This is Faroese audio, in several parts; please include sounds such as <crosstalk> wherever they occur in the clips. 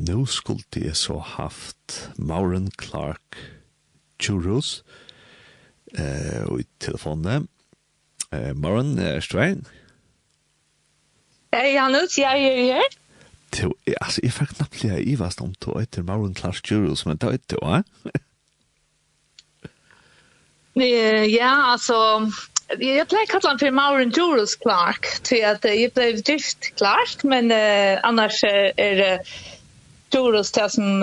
nå skulle jeg så haft Mauren Clark Churros eh, og i telefonen. Eh, Mauren, er du Hei, Janus, jeg er her. Jo, altså, jeg fikk knappt lige i vast om to etter Mauren Clark Churros, men det er ikke det, eh? Ja, altså, Jeg jag blev han for Mauren Jules Clark, til at jeg ble drift Clark, men uh, annars er, det Joros det som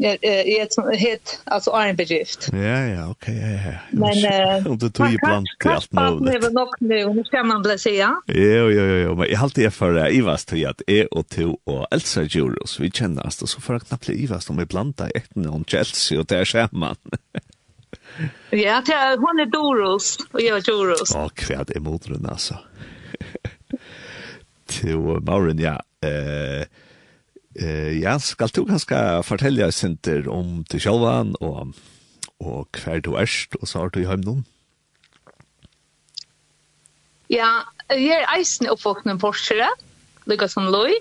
är ett hit alltså är en bedrift. Ja ja, okej okay, ja ja. Men och det tog ju bland det allt nu. Det var nog nu, nu ska man väl säga. Jo jo jo, jo, men jag alltid är för det i vast till att är och to och Elsa Joros vi känner oss så för att knappt i vast om vi blanda ett någon Chelsea och där ser man. <laughs> Ja, hon är Doros och jag är Joros. Åh, kvärt emot den alltså. <laughs> Till Mauren, ja. Eh, Eh, ja, skal du kanskje fortelle oss sinter om til sjølvan, og, og hver du erst, og så har du i noen? Ja, jeg er eisen oppvåkne forskere, lykka som loj,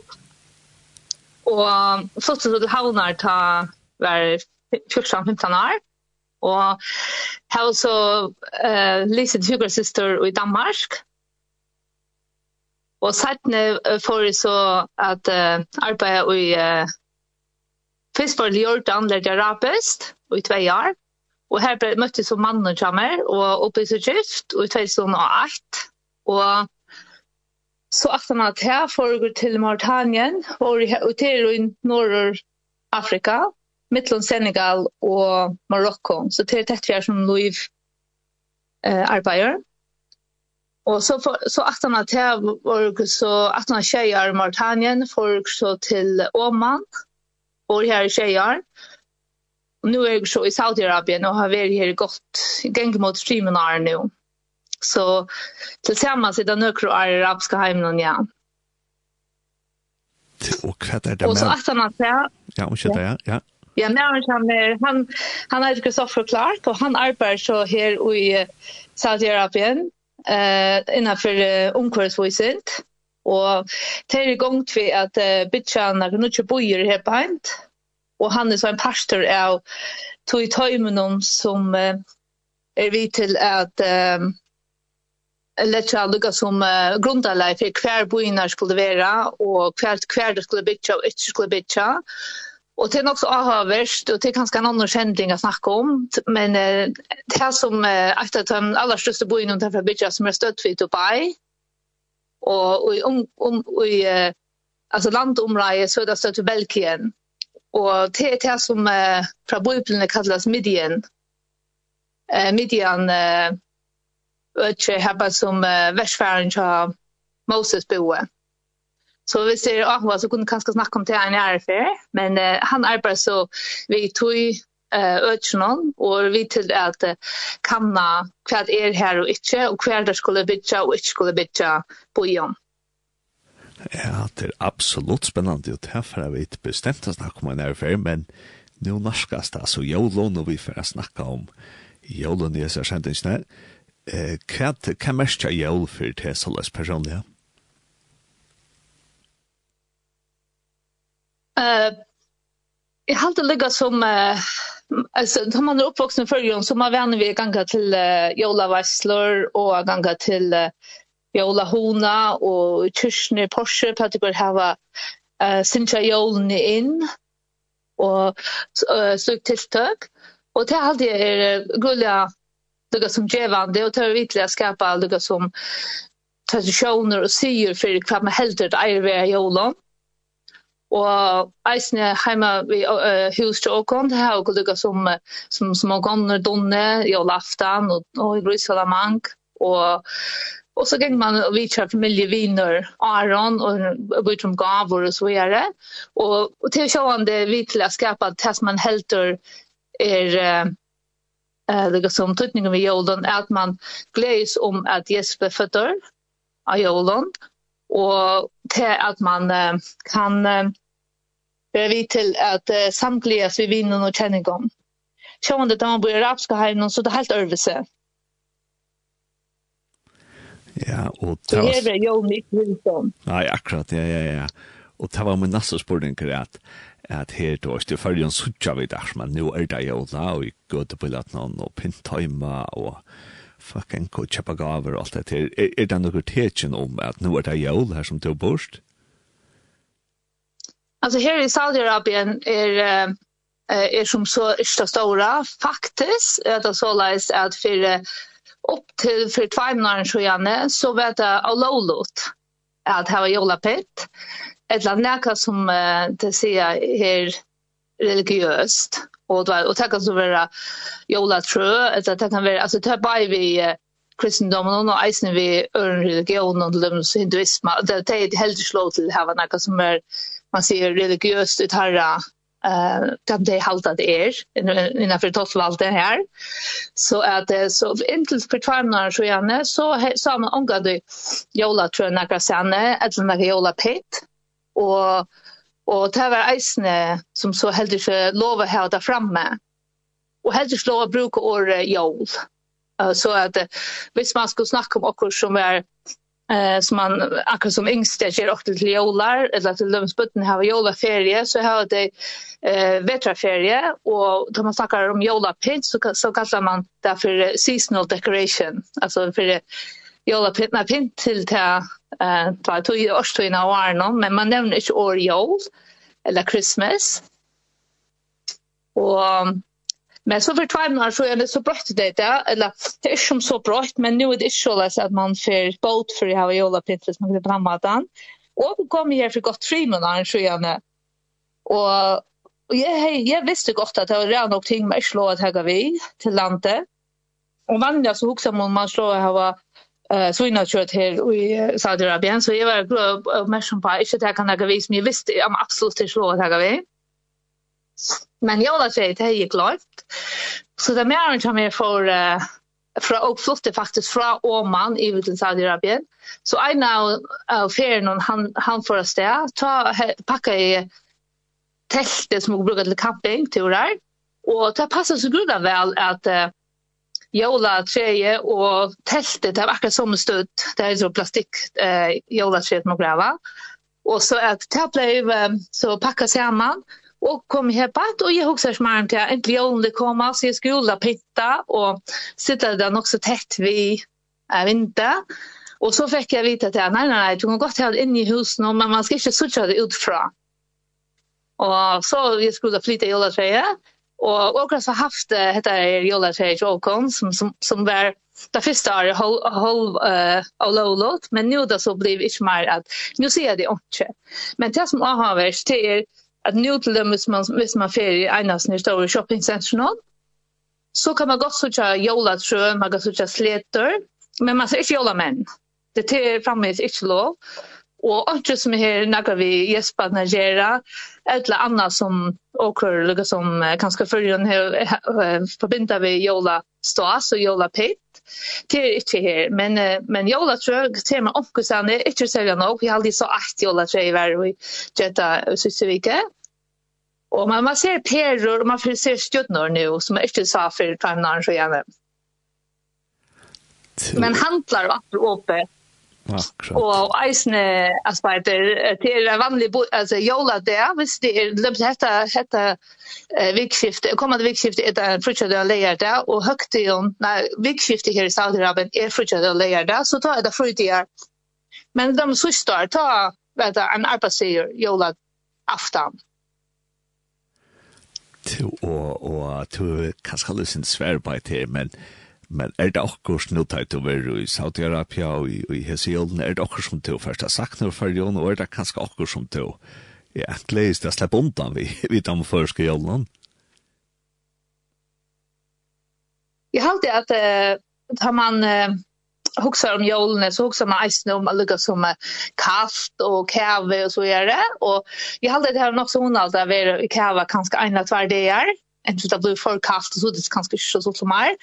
og så til du havnar ta hver 14-15 år, og jeg har også uh, lyset hyggersøster i Danmark, Og sættene får jeg så at uh, arbeidet i uh, Fisborg i Jordan lærte jeg rapest i tve år. Og her ble, møtte jeg så mannen kommer, og oppe i så gift og i 2008. Og så at han at her foregår til Mauritanien og til i Nord-Afrika Midtland, Senegal og Marokko. Så det er tett vi er som liv uh, arbeider. Og så for, så att han att här var så at han tjejer Martanien for så til Oman og her här tjejer. Og nå er jeg så i Saudi-Arabien og har vært her godt gäng mot streamenar nå. Så tillsammans i den ökro arabiska hemmen ja. Og hva er det med? Och så att han att här. Ja, och shit ja. Ja. Ja, men han är han han heter Christopher Clark och han arbetar så här i Saudiarabien eh innanför omkvartsvisent och tar igång till att bitcharna kan inte bojer här på hand. Och han är så en pastor av tog i tajmen som är vi till att lätta lukka som uh, grundarlag för kvar boinar skulle vara och kvar kvar det skulle bitcha och inte skulle bitcha Och det är också avhörst och det är ganska en annan kändling att snacka om. Men eh, det här som eh, efter att den allra största bojen under för bygga som är stött för Dubai. Och, och, om, om, och i eh, alltså landområdet så är det stött för Belgien. Och det är det som eh, från bojplen kallas Midien. Eh, Midien eh, ötje här som eh, världsfärden till Moses boer. Så hvis det er Akva, så kunne jeg kanskje snakke om det en jeg er for, men uh, han arbeider så vi tog eh ötsnon og vi til at uh, kanna hva er her og ikke, og hva där skulle bytja og ikke skulle bytja på igjen. Ja, det er absolutt spennende, og derfor har vi ikke bestemt å snakke om en affär, men nå norskast det alltså jolon och vi får snakke om jolon i seg sent inte. Eh, kvad kan mest jol för det så läs personligen. Eh jag har inte luggat som uh, alltså när man är uppvuxen förr så man vänner vi gånga till uh, Jola Weisler och gånga till uh, Jola Hona och Tschne Porsche på att hava eh Sincha Jolen in och sökt tilltök och det har det är gulla det som gevande och tar vitliga skapa lugga som traditioner och syr för kvar med helt det är vi Jolan og eisne heima vi uh, hus til Åkon, det har lukka som, som, som Åkon donne i Olaftan og, og i Brusselamank, og Og så gikk man og vidtja familieviner, Aron, og bort som gavor og så videre. Og, og til sjående vi til å skapa det som man helter er eh det som tydningen vi gjorde, at man gledes om at Jesper føtter av Jolon, og til at man uh, kan uh, være vidt til at uh, samtliga vi vinner och kjenning om. Sjående da man bor i rapska hem så det er helt øvelse. Ja, og det var... Det är ju Nick Wilson. Nej, akkurat, ja, ja, ja. Og det var min neste spørning, at, at her då er det følgen suttja vi der, men nå er det jo da, og i gøte på lett noen, og pintaima, og fucking gå kjøpe gaver og alt det her. Er, er det noe tekjen om at nu er det jævl her som du borst? Alltså här i Saudiarabien är er, är som så ärsta stora faktiskt att det så läs att för upp till för två månader så gärna så vet jag allolot att ha jolla pet ett land näka som det ser här religiöst och då och tacka så vara jola trö att det kan vara alltså ta by vi kristendomen och isen vi religion och dem så hinduism det är helt slå till ha något som är man ser religiöst ut här eh kan det hålla det är innanför totalvalt det här så att det så intill för tvärnar så gärna så sa man omgår jola trö när kan sanne att när jola pet och Og det var eisene som så heldig ikke lov å ha det fremme. Og heldig ikke lov å bruke året jól. Så at hvis man skulle snakke om akkur som er eh som man akkurat som yngste det ger til till eller til de har jolarferie så har det eh vetraferie och da man snakker om jolarpynt så så kallar man det for seasonal decoration alltså för jolarpynt när pynt till ta eh ta tog ju också i några men man nämner inte år jul eller christmas. Og, men så för två så är det så brått det där eller det är som så brått men nu är det inte så att man får båt för att ha jula pinses med på maten och vi kommer här för gott fri med när så gärna och Och jag, jag visste gott att det var redan någonting med att slå att häga vi till landet. Och vanliga så huxar man man slår att eh så innan kört här i Saudiarabien så jag var glad mest på inte det kan jag visa mig visst jag absolut inte slå att jag vet men jag har sett det gick klart så det mer inte mer för fra oppflottet faktisk fra Oman i til Saudi-Arabien. Så en av, av ferien han, han får av sted, ta, pakka i teltet som hun bruker til camping, turer. Og det passer så grunn väl vel at uh, jola treje og teltet, det var akkurat som en stund, det er så plastikk eh, jola treje som grava. Og så at det ble så pakket sammen, og kom her på og jeg husker som er til en jolen det kom, så jeg skulle pitta, og sitte det nok så tett vi er vinter. Og så fikk jeg vite at jeg, nei, nei, nei, du kan godt ha det inne i huset nå, men man skal ikke sutte det ut fra. Og så jeg skulle flytte jola treje Og och så haft det heter det Jola Church Jokon som som som var det første året håll håll eh uh, men nu då så blev det mer att nu ser jag det inte. Men det som jag har varit det är att nu till dem hvis man hvis man fer i enas nye store shoppingcenter nå så kan man godt søke Jola Church, man kan søke Sleter, men man ser ikke Jola menn. Det er framme ikke lov og andre som er her nagga vi Jespa Nigeria eller annet som åker lukka som kanskje den her forbinda vi Jola Stas og Jola Pitt det er ikke her men, men Jola tror ser man omkursene ikke selja nok vi har aldri så eit Jola tror jeg var i Gjeta Sysvike og man, man ser peror og man ser stjøtnor nu som er ikke sa for fem år så gjerne Men handlar och åpe Akkurat. Og eisne aspeider til en vanlig altså jola der, hvis det er løpt hetta hetta eh, vikskifte, kommande vikskifte er det frutjad og leier der, og høgtigen, nei, vikskifte her i Saudi-Arabien er frutjad og leier der, så ta er det frutjad. Men de sysster, ta vet en arbeidsier jola aftan. Og, og, og, og, og, og, og, og, og, Men er det akkur nu tatt til å være i Saudi-Arabia og i, i Hesiolden, er det akkur som til å først ha sagt noe for Jon, og er det kanskje akkur som til å ja, gledes til å slippe undan vi, <laughs> vi de første jolden? Jeg har alltid at uh, har man uh, huxar om jolene så huxar man eisne om alla som uh, kast og kæve og så gjerre, og jeg har alltid at det här också hon alltid at vi i kava kanske ena tvär dagar enten det blir för kallt så det kanske inte så så til mer.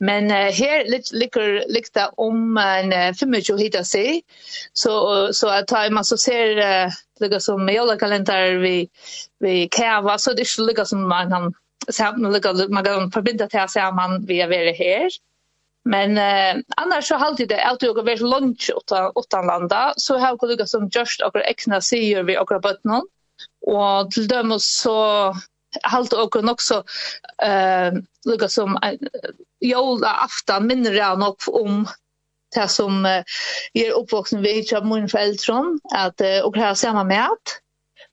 Men uh, her ligger, ligger om en uh, 25 hit sig så, så att jag man så ser uh, ligger som kalender vi, vi kæva, så det ligger som man kan man ligger, man kan forbinde til man vi är være här Men eh, annars så halte det alltid jag varit lunch utan, utan landa. Så har jag lyckats som just och egna sier vi och rabatten och till dem så halt och också eh lukka som jola aftan minner jag nog om det som eh, är uppvuxen vid hittar min föräldrar att uh, och här samma med att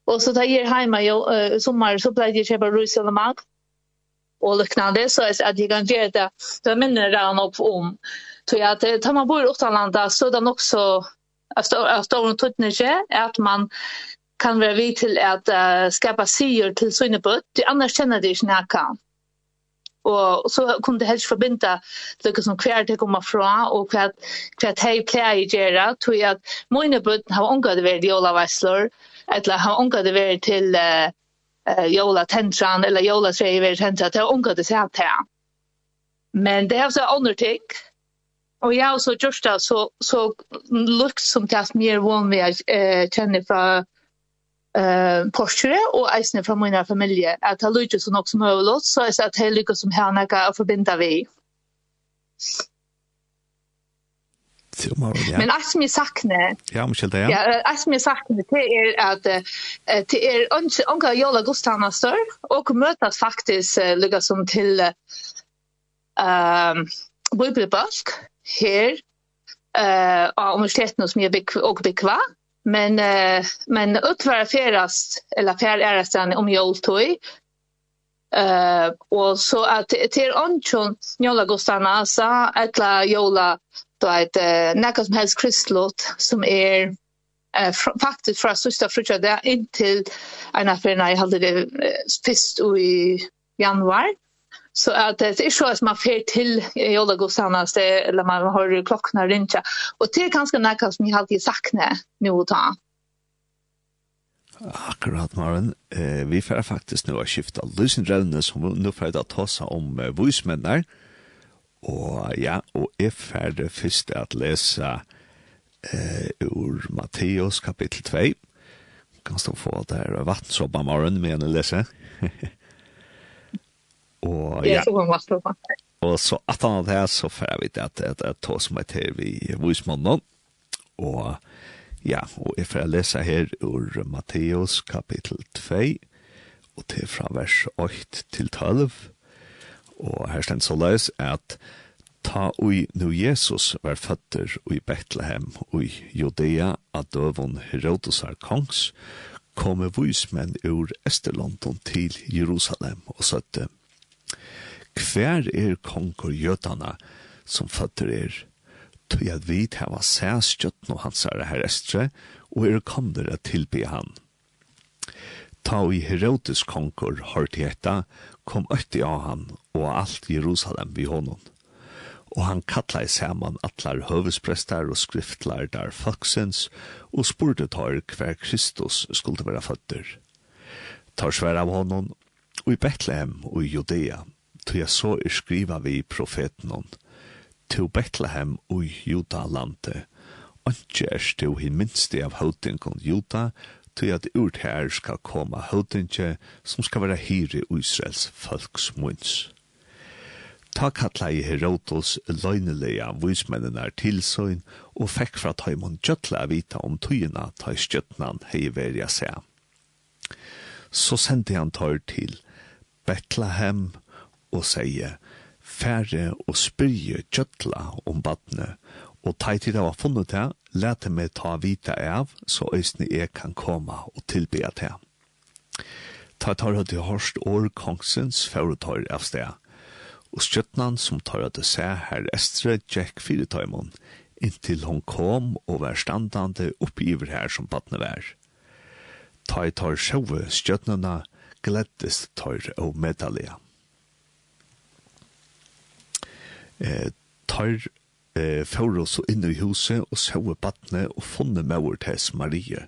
och så tar jag hemma jag uh, sommar så blir jag köpa rus eller mat och liknande så är att jag kan göra det så minner jag nog om så att tar man bor i Åttalanda så är det också att att stor, stor, stor, att man stor, kan vara vi till att uh, skapa syr till sina böt. Annars känner det inte näka. Och så kunde det helst förbinda det som kvar det kommer från och kvar kvar hej play i gera tror jag att mina böt har angått det i alla väslor eller har angått det till uh, uh, jola tentran eller jola tjejer tentran det har angått det sig att Men det har så andra ting og jeg og så Gjørsta, så, så lukt som det som jeg er vann vi kjenner fra eh posture och eisne från mina familje att ha lite så något som möjligt så är det att det lyckas som här kan förbinda vi. Men att som jag saknar Ja, om skilda, ja. Ja, att som jag saknar det är att det är inte unga jolla gustana stör och mötas faktiskt lyckas som till ehm bibelbask här eh uh, universiteten som jag och bekva Men eh men utvara färast eller fär är sen om joltoy. Eh och så att till onchon njola gostana sa etla jola då ett näkas med kristlot som är eh faktiskt för sista frukt där in till en affär när jag hade det spist i januari Så att det är så att man fer till Jolla Gosana eller man har klockan rinja och det är ganska nära som jag alltid saknar nu och ta. Akkurat, Maren. Eh, vi får faktisk nå å skifte løsendrevne som nå får jeg ta seg om eh, voismennene. Og ja, og jeg får det første at lese eh, ur Matteus kapittel 2. Kan stå få at det er vattensoppa, Maren, men jeg lese? <laughs> Og ja. Og så at han hadde her, så får jeg vite at det er to som er til vid Vismånden. Og ja, og jeg får lese her ur Matteus kapittel 2 og til fra vers 8 til 12. Og her ständs så løs at ta ui nu Jesus var føtter ui Betlehem ui Judea at døvun Herodosar kongs, komme vismenn ur Esterlondon til Jerusalem og søtte Hver er konger jødana som fatter er? Tøy at vi tæva sæskjøtten no hans er her estre, og er kommer at tilby han. Ta i Herodes konger i etta, kom øtti av han, og alt Jerusalem vi honom. Og han kattla i saman atlar høvesprestar og skriftlar der folksens, og spurte tar hver Kristus skulle være føtter. Tar svær av honom, og i Bethlehem og i Judea, tog jeg så er skriva vi profeten hon, til Bethlehem og juda lande, ikke er stå hin minste av høytingon juda, til at urt her skal koma høytinge som skal være hyre Israels folksmunns. Ta kalla i Herodos løgnelega vismennene tilsøgn og fekk fra Taimon Gjøtla vita om tøyina ta i skjøtnan hei verja seg. Så sendte han tøyr til Betlehem og sier, færre og spyrje kjøtla om badne, og teit i det var funnet det, lete meg ta vita av, så øysene jeg kan komme og tilbe til. Ta tar høyde hørst år kongsens foretar av sted, og skjøtnan som tar høyde seg her estre Jack Fyretøymon, inntil hon kom og var standande oppiver her som badne vær. Ta i tar sjøve skjøtnana, gleddes tar og medalja. eh, tar eh, for oss inn i huset og søve badne og funne med vår Marie,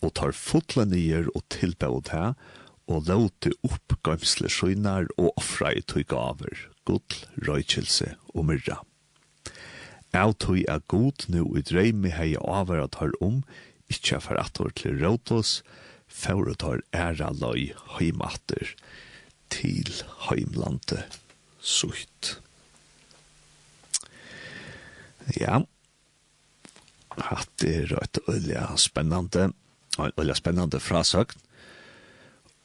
og tar fotla nyer og tilbød her, og låte opp gamsle skjønner og offre i tog gaver, gull, røykelse og myrra. Jeg tog er god nu i dreimi hei avver at har om, ikkje for at hår til rådlås, for at hår æra løy heimater til heimlandet sutt. Ja. Hatt er et øyelig spennende, øyelig spennende frasøkt.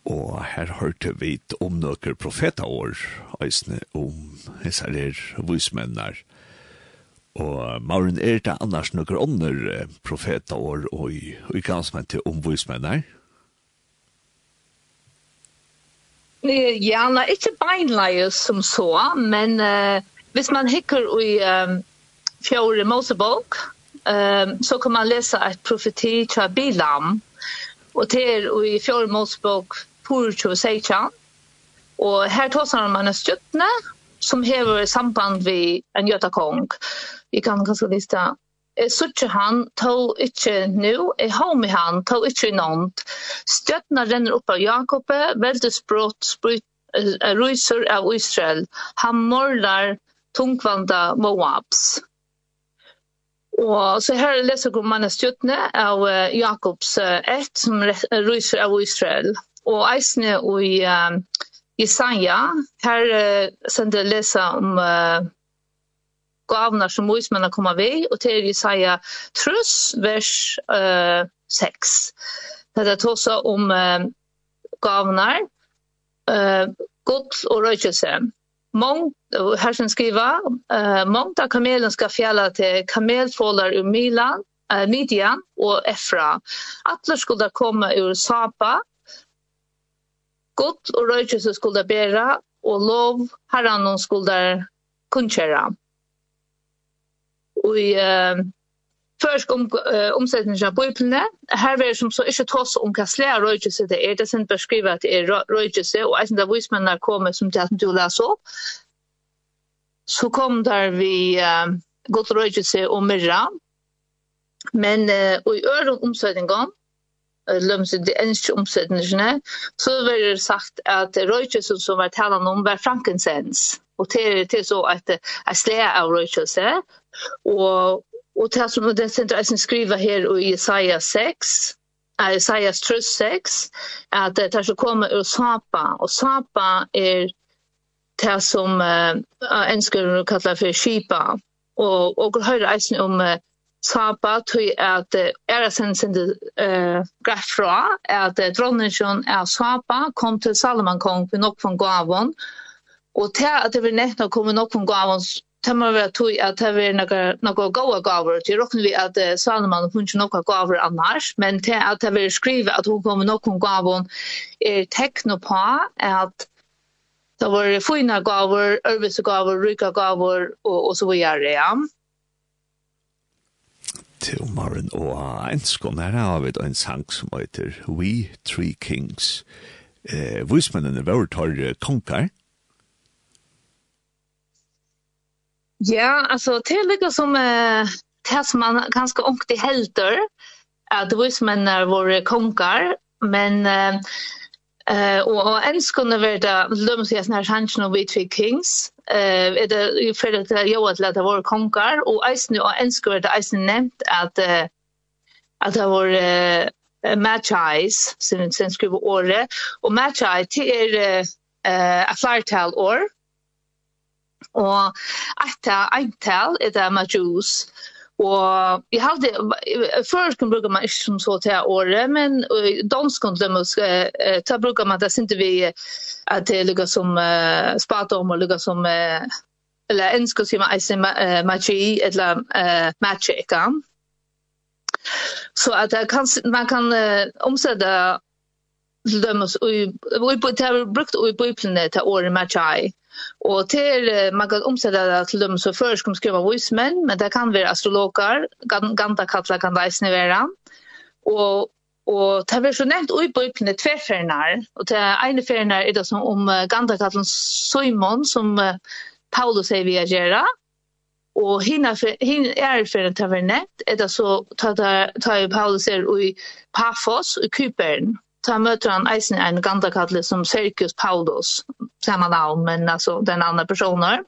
Og her hørte vi om noen profetaår, eisne om hessar er vismennar. Og Maren er det annars noen ånder profetaår og i gansmenn til om vismennar. Ja, nei, ikke beinleie som så, men uh, hvis man hikker i um, fjore Mosebok, um, så kan man lese et profeti til Bilam. og det är i fjore Mosebok Purcho Seichan. og her tar man om en stjutne som hever samband vi en götakong. Vi kan ganska lista Jeg suttje han, tog ikkje nu, jeg har med han, tog ikkje nånt. Stjøtna renner opp av Jakob, veldig sprått, spryt, ryser av Israel. Han morlar tungvanda Moabs. Og så her leser jeg om mann stjøttene av Jakobs ett, som ryser av Israel. Og eisene i um, Isaiah, her uh, sender jeg lese om uh, gavene som Moismenna kommer ved, og til Jesaja trus, vers uh, 6. Det er også om uh, gavene, uh, godt og røykjelse. Mångt, här som skriver, uh, mångt av kamelen ska fjälla till kamelfålar ur Milan, uh, Midian och Efra. Atler skulle komma ur Sapa, Gott och röjtjus skulle bära och lov herran skulle kunnkjöra. Och i uh, først om uh, omsetningen av bøyplene. Her er det som så ikke tås om hva slære røygjelse det er. Det er sent beskrivet at det er røygjelse, og eisen der vismennene kommer som til at du leser opp. Så kom der vi uh, godt røygjelse og myrra. Men uh, og i øren omsetningen, lømse de eneste omsetningene, så var det sagt at røykjøsen som var talen om var frankensens. Og til, til så at jeg slet av røykjøse, og, Og det som det senteret jeg skriver her i Isaiah 6, Uh, Isaiah 6, at det er som kommer ur Sapa, og Sapa er det som uh, enskere kallar for Kipa, og, og høyre eisen om uh, Sapa tog at Eresen sendte uh, greff fra at uh, dronningen av Sapa kom til Salamankong på nok von Gavon, og til at det vil nett å komme nok von Gavons tamma vera tui at det vera nokka nokka goa gaver til rokn vi at uh, Salman hun ikkje nokka gaver annars men til at det vera skriva at hun kom nokka gavon er tekno på at det var fina gaver, arbeidsgaver, ryka gaver og, og så videre, ja. Til morgen og enskån her har vi en sang som heter We Three Kings. Eh, Vismennene var tar konkar, Ja, alltså till lika som eh tas man ganska ont i helter. Att det vis men när våra konkar men eh eh och och ens kunde vara löms jag när chansen och vi två kings. Eh det ju för att jag att låta våra konkar och isen och ens skulle det isen nämnt att att det var match eyes sen sen skulle året och match eye till är eh a flartal or og etta eintal er det majus Og jeg hadde, før kan bruke man ikke som så til året, men danskene de måske, da bruker man det sinte vi at det ligger som uh, spatom og ligger som, uh, eller ensk å si man eisen magi, eller uh, magic, ikke? Så at kan, man kan uh, omsette til dømes, og, og, har brukt og, og, og, og, og, og, og, Och till man kan omsätta det til dem som först kommer skriva voicemen, men det kan være astrologer, ganta kattler kan det isne vara. Och Og det er så nevnt ui på ypne tverfernar, og det ene ferner er det som om gandakatlen Simon, som Paulus sier vi er gjerra, og hinna hin er for en tavernett, er det så tar ta, ta, Paulus er i Paphos, i Kypern, ta möter han eisen en gandakalle som Sergius Paulus, samma navn, men alltså den andra personen.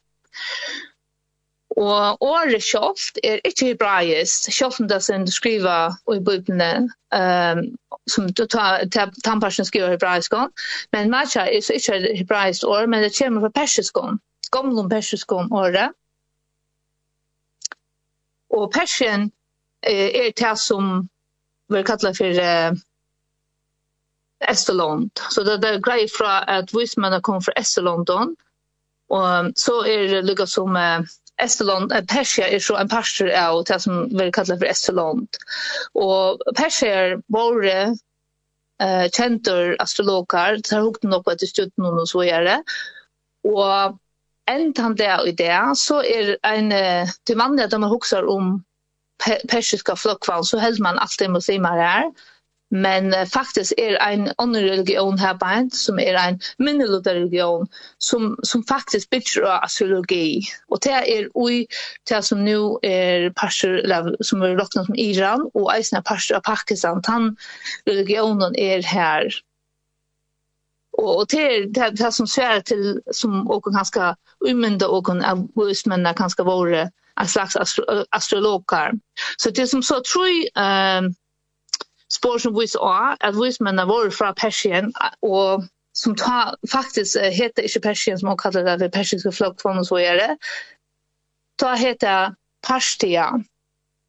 Og året kjøft er ikke hebraisk, kjøften det som skriver i ehm um, som du tar, tannpersen skriver hebraisk om, men matcha er ikke hebraisk år, men det kommer fra persisk om, gamle persisk om året. Og persien eh, er det som vi kallar for eh, Estelond. Så det er grei fra at vismennene kom fra Estelondon, og så er det lukket som Estelond, eh, Persia er så en pastor av det som vi kallar for Estelond. Og Persia er bare eh, kjentur astrologar, det har hukt nok etter studien og så gjør det. Og endan det og det, så er en, til vanlig at de har hukser om persiska flokkvann, så held man alltid muslimer her. Og Men uh, faktisk er en annan religion her beint, som er en minnelig religion, som, som faktisk bygger av astrologi. Og det er ui, det som nu er pastor som er råkna som Iran, og eisen pastor av Pakistan, han religionen er her. Og, det er det, det som sværer til, som åkken han skal umynda åkken av vismennene kan skal være en slags astro astrologer Så det som så tror jeg, um, spår som vis av at vismennene var fra Persien, og som ta, faktisk heter ikke Persien, som hun kaller det, for persiske flokkvann og så gjør det, ta heter pastia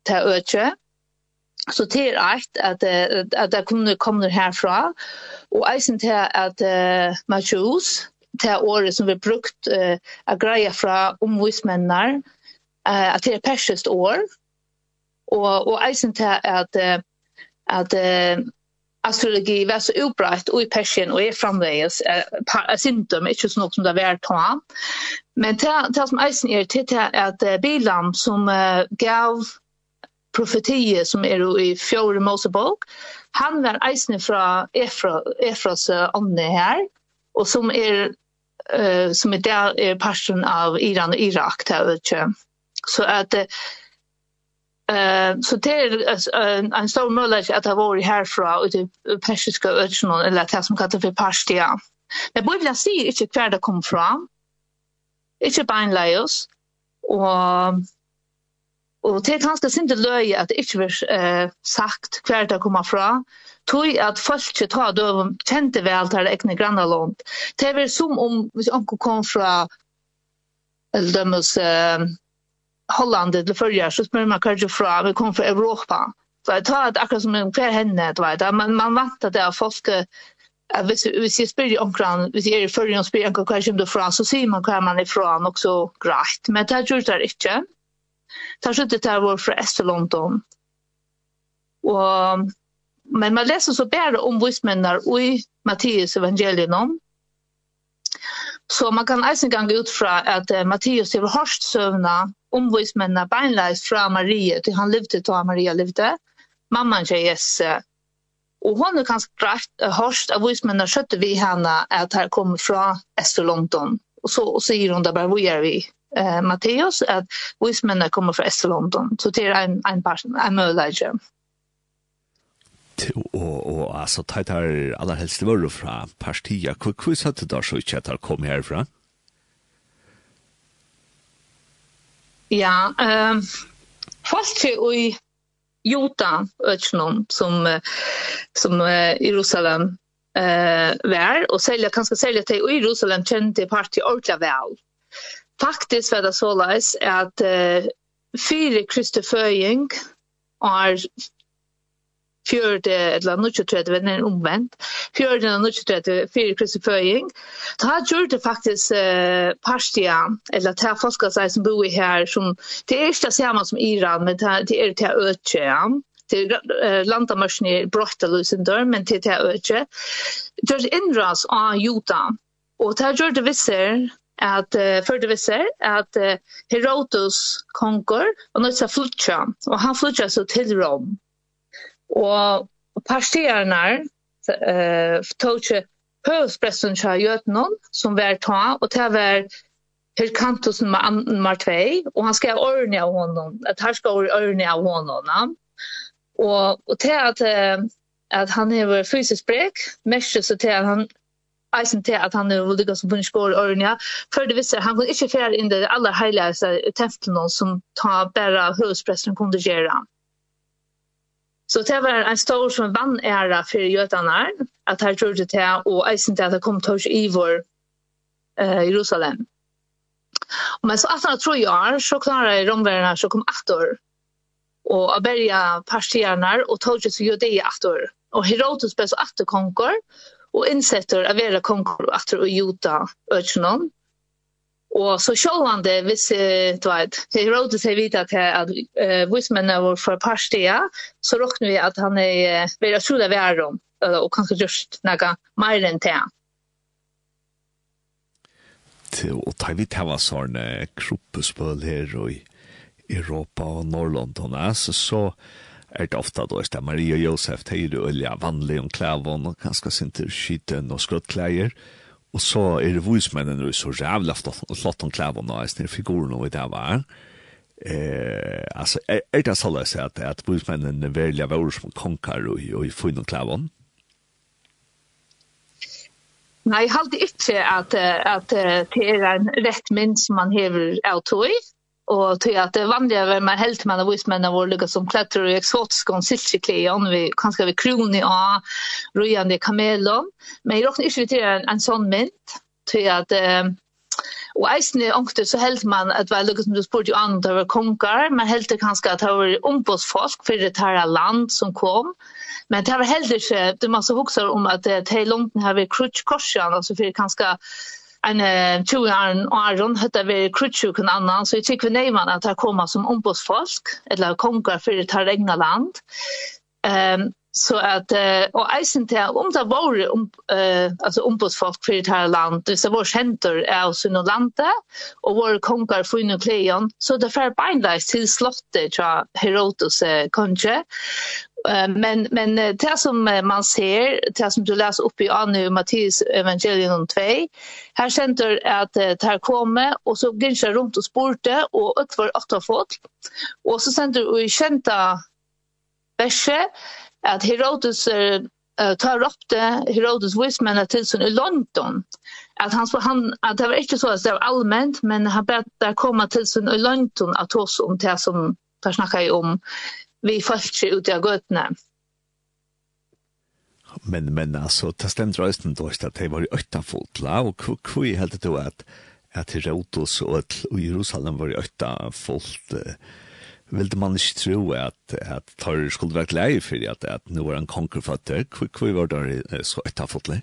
til Øtje, så det er eit at, at, at det kommer, kommer herfra, og eisen til at uh, Matjus, til året som vi brukt uh, a greia fra om vismennar, uh, at det er persiskt år, og, og eisen til at uh, at uh, astrologi var så utbrett og i Persien og er framveis uh, symptom, ikke så något som det var ta. Men det, det som eisen er til det at uh, Bilam som uh, gav profetier som er i fjärde Mosebok, han var eisen fra Efra, Efras ånde her, og som er uh, som er der er av Iran og Irak, det er ikke. Så at uh, Eh så det är en stor möjlighet att ha varit härifrån och det persiska öknen eller det som kallas för Pashtia. Men Bibeln säger inte kvar det kom från. Inte beinleios. Och og det er ganske sinte løy at det ikke var uh, sagt hver det kommer fra, tog at folk ikke tar døven kjente vel til det egne grannalånd. Det var som om hvis anker kom fra eller dømmes uh, Holland eller förra så smör man kanske fra vi kom från Europa. Så jag tar att akkurat som en kvar henne det var det man man väntar det att folk att vi vi ser spyr omkring vi ser förra och spyr och kanske det från så ser man kan man ifrån också grejt men det gör det inte. Det så det var från Estland Och men man läser så bara om vismännar i Matteus evangelium. Så man kan eisen gang ut fra at uh, Matteus har hårst søvna omvismennene beinleis fra Marie, til han levde til Maria levde, mamman til Jesse. Og hun er kanskje greit hørst av vismennene skjøtte vi henne at her kommer fra Ester London. Og så sier hun da bare, hvor er vi? Eh, Matteus, at vismennene kommer fra Ester London. Så det er en, en person, en mødleidje. Og, og altså, det er allerhelst vøru fra partiet. Hvor, hvor satt det da så ikke at det kom herfra? Ja. Ja, ehm fast i Jota öknon som som Jerusalem eh var selja sälja selja sälja till Jerusalem kjente parti ordla vel. Faktisk var det så läs at uh, fire kristeføying er fjörde eller nutje tredje en omvänt fjörde eller nutje tredje Kristi föring føying, har gjort det faktiskt eh, pastia eller ta folka seg som bor här som, det är inte samma som Iran, men det är det öche ja til landamørsene brått av løsendør, men til det er ikke. Gjør innras av juta, og det gjør det visser at uh, för det visser, att uh, Herodotus konger och nu så flutcha och han flutcha så till Rom Og partierne eh tog ju ikke så gjort någon som var ta, och det var Hilkantusen med nummer 2, og han skrev ørne av honom, et her skal ørne av honom. Og, og til at, at han er fysisk brek, mest så til at han eisen til at han er lykka som bunnig skår i ørene. Før det visste, han kunne ikke fjerde inn det aller heiligste tempelen som tar bare høvespressen kunne gjøre han. Så det var en stor som vann ära för jötarna att här gjorde det och eisen till att det kom tors i vår eh, Jerusalem. Och men så att han tror jag så klarade romvärarna så kom attor och att bärga partierna och tog sig judea attor. Och Herodes blev så attor konkor och insätter att vara konkor attor och juta öksenom. Og så självande hvis du vet det rådet sig vita att att vismen var för pastia så råkner vi at han er är väldigt stor där världen og kanskje just noe mer än det til å ta vidt hava sånne kroppespøl her i Europa og Norrland og næs, så er det ofta då det Maria Josef det er jo olja vanlig om klävon og kanskje sinter skiten och skottkläjer. Og så er det vismennene så jævla flott om klævene og sånne figuren og det var. Eh, altså, er, er det så løs at, at vismennene velger å være som konkar og, og finne klævene? Nei, jeg halte ikke at, at, at det er en rett mynd som man hever av tog og till at det vanliga är mer helt med av vismennene våre, vår som klättrar i exotiska och siltkleon vi kanske vi kroni och røyende kameler. men jeg råkner ikke till en, en sånn mynt till at... eh, og eisen ångte så helt man att var lukket som du spurte jo an det var konkar, men helt det kanskje at det var ombåsfolk for det her land som kom. Men det var heller ikke, det man så om at det er langt her ved krutskorsjan, altså for kanskje en 20 og Aron hade vi krutsjuk en annan så jag tycker nej man at här komma som ombudsfolk eller kongar för det här egna land. Um, så att och eisen till om det var om uh, alltså ombudsfolk för det här land det så var center är så något lande och var kongar för nu klejon så det för bindlös till slottet tror Herodotus kanske men men det som man ser det som du läser upp i Anna och Matteus evangelium 2 här center att det här kommer och så går det runt och sporte och ett var åtta folk och så center och kända verse att Herodes uh, tar upp det Herodes att till sin i London att han så han att det var inte så att det var allmänt men han bad där komma till sin i London att oss om det som tar snacka om vi falske ut av gøtene. Men, men altså, det stemte reisen då ikke at det var i øyta fotla, og hvor helt det at at Herodos og at Jerusalem var i øyta fotla, uh, ville man ikke tro at, at tar skulle være glede for at, at nå var en konkurfatter. Hvor var det så øyta folk leie?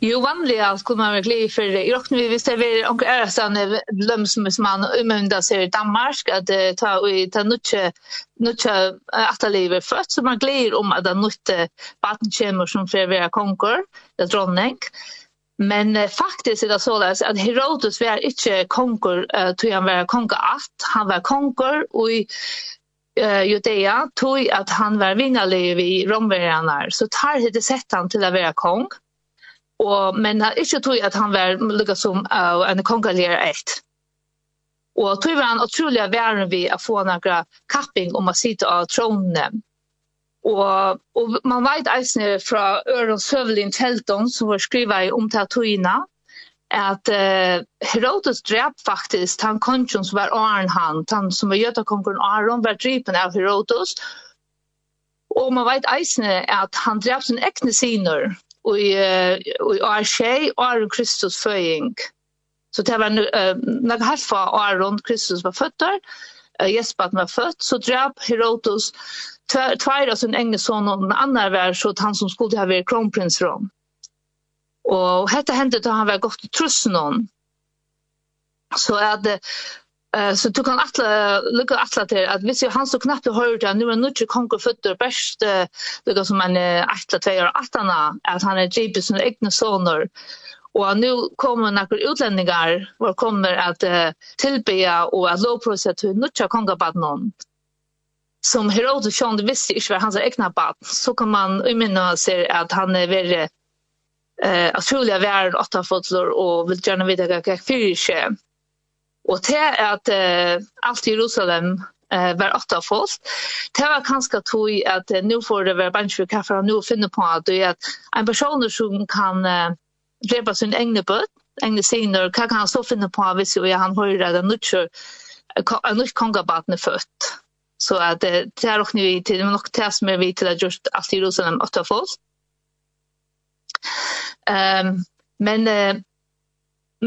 Jo, vanliga skulle man verkligen for det. i rocken vi visste vi och är sen lömsmusman umunda seg i Danmark at ta i ta nutche nødtje att leva født, så man glir om att den nutte vattenkämmer som för vera konkor det dronning Men uh, faktiskt er det så at Herodotus var ikke konger uh, til han var konger att, han var konger i uh, Judea til at han var vinnerlig i romverjarna så tar det sett han til å være kong. Mm Og, men han ikke tog at han var lukket som uh, en kongalere ett. Og tog var han utrolig væren vi å få noen kapping om å sitte av tronene. Og, og man vet eisne fra Øron Søvelin Telton, som var skrivet i omtatt togene, at uh, Herodes drep faktisk han kongen som var Arn han, han som var Gjøtakongen Aron, var drepen av Herodes. Og man vet eisne at han drep sin ekne syner, og i år tjej, år Kristus føying. Så det var når jeg halva år rundt Kristus var født der, Jesper var født, så drap Herodos tvær av sin enge son og den andre var så han som skulle ha vært kronprins Rom. Og dette hendte da han var gått til trussen om. Så at så du kan atla lukka atla til at hvis han så knappt høyrt at nu er nutje konger føtter best lukka som en atla tveier atana at han er gripet sin egne soner og nu kommer några utlendingar hvor kommer at uh, och og at lovprose til nutje konger bad som Herodes sjøn visste ikke var hans egna bad så kan man umynda seg at han er veldig eh uh, atrolig vær åtta fotler og vil gjerne vite hva jeg fyrir seg Og til at uh, alt i Jerusalem eh var åtta folk. Det var kanskje tog at att nå får det være vara for kaffe og nå finner på at, at en person som kan eh, drepe sin egne bøtt, egne sinner, hva kan han så finne på hvis jo han hører at han ikke er nok kongabaten er født. Så at det er nok vi til, men nok det som er vi til at gjort alt i Jerusalem åtta folk. Um, men uh,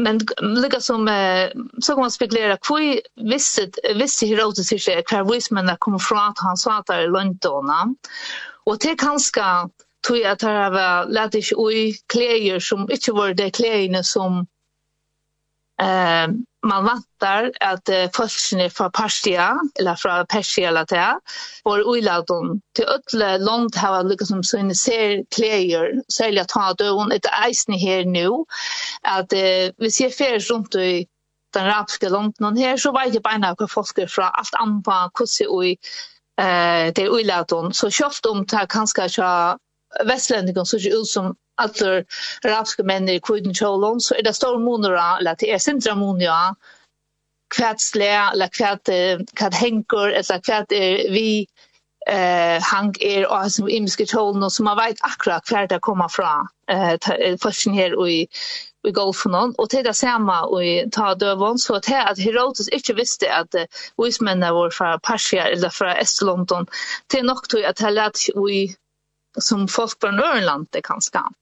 men lika som eh, så kan man spekulera kvui visst visst hur det ser Herodotus kvar vis men man kommer från att han sa att det är London och det kanske jag att det var lätt i kläder som inte var det kläderna som eh man vantar att uh, folkene fra Persia eller fra Persia eller det och uiladon til ödle långt har lyckats som sin ser kläder sälja ta døven ett eisne her nu at uh, vi ser fer rundt i den arabiska långt her, så vet jeg beina hva folk er fra alt andra hvordan och eh det uiladon så kjøft om det kanske så vestlendingen så ut som alla arabiska män i kviden kjolon, så er det stor monora, eller det er sintra monora, kvärt slä, eller kvärt, kvärt hänkor, eller kvärt er vi eh hang er og som imiske kjolon, och som man vet akkurat kvärt det kommer fra eh, forskning her i i golfen og til det samme och ta dövon så til at Herodes ikke visste at uh, vismennene var fra Persia eller fra Estelondon til nok til at han lett i som folk på Norrlandet kan skam.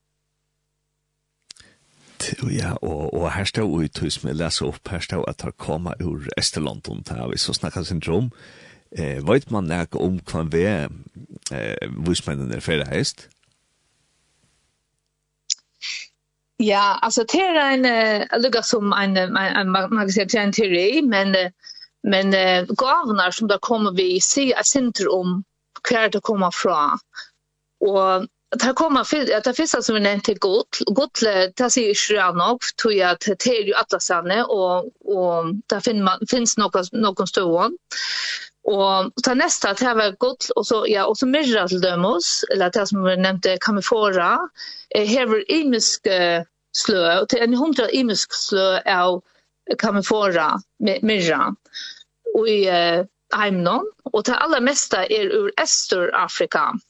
Ja, og, og her står vi ut, som jeg leser opp, her står at det kommer ur Estelondon, det har vi så snakker syndrom. Eh, vet man ikke om hva vi er, eh, hvis man er ferdig heist? Ja, altså det er en, jeg lukker som en, en, en, man kan si det er en teori, men, men gavene som da kommer vi, sier jeg sinter om hva det kommer fra, Og Det kommer för att det finns som en till gott god det ser ju sjön upp tror jag att det är ju alla sanne och och där finns man finns några någon stor Och ta nästa att det var gott och så ja och så mirra till dömos eller det som vi nämnde kamifora hever imisk slö och till en hundra imisk slö av kamifora mirra. Och i eh, Heimnon och det allra mesta är ur Österafrika. Afrika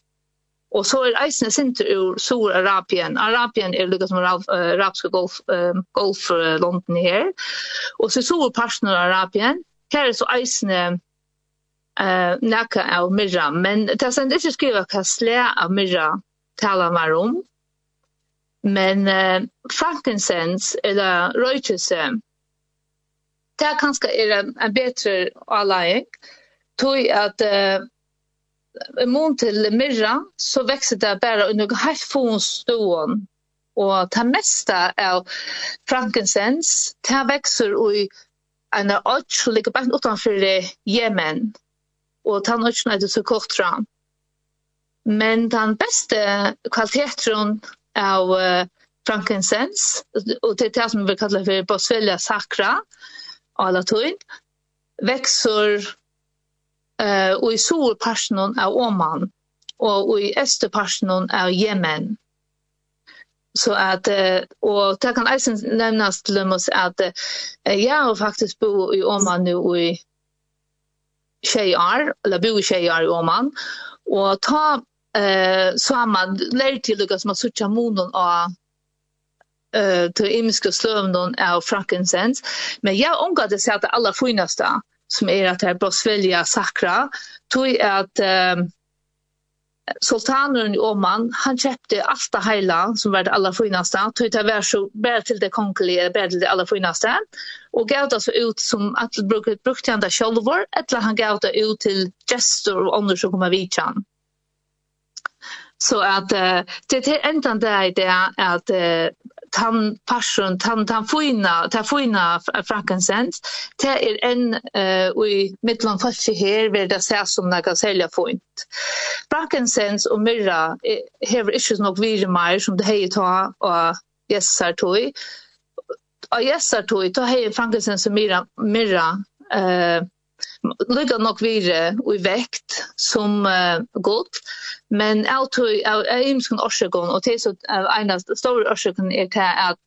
Og så er eisen sinter ur Sur-Arabien. Arabien er lukket som arabiske golf, um, golflondene her. Og så Sur-Parsen av Arabien, her er så eisen eh nakka av mirra, men det er ikke skriva hva sle av mirra talar man om. Men uh, frankincense eller røykelse, det er kanskje er en, en bedre avlæring, tog at uh, immun til myrra, så vekser det bare under helt få stående. Og det meste av frankincense, det vekser i en ødj som ligger bare utenfor Jemen. Og det er ikke så kort kortra. Men den beste kvaliteten av uh, frankincense, og det er det som vi kaller for Boswellia sacra, av latin, vekser eh och i solparsen av Oman och i österparsen av Yemen. Så att och det kan alltså nämnas till oss att jag har faktiskt bo i Oman nu i tjejar, eller bo i tjejar i Oman. Och ta eh så man lärt till Lucas man söka månen och eh till imiska slövnon av frankincense. Men jag ångar det så att alla allra finaste som är att det här brottsvilliga sakra. Tog att eh, sultanen i Oman han köpte allt det hela som var det allra finaste tog det var så bara till det konkuliga bara till det allra finaste och gav det så ut som att bruket brukte han det självor eller han gav det ut till gestor och andra som kommer vid han. Så att eh, det är ändan det är att eh, tan passion tan tan fina ta fina frankincense te er en uh, i mittlan fast her ver det se som det kan selja fint frankincense og myrra have issues nok vire mer som det heier ta og yes sir toy. Og yes sir toy ta heier frankincense og myrra myrra eh uh, lukka nok vire i vekt som uh, godt, men av tog av eimskan årsøkken, og til så av en av store årsøkken er til at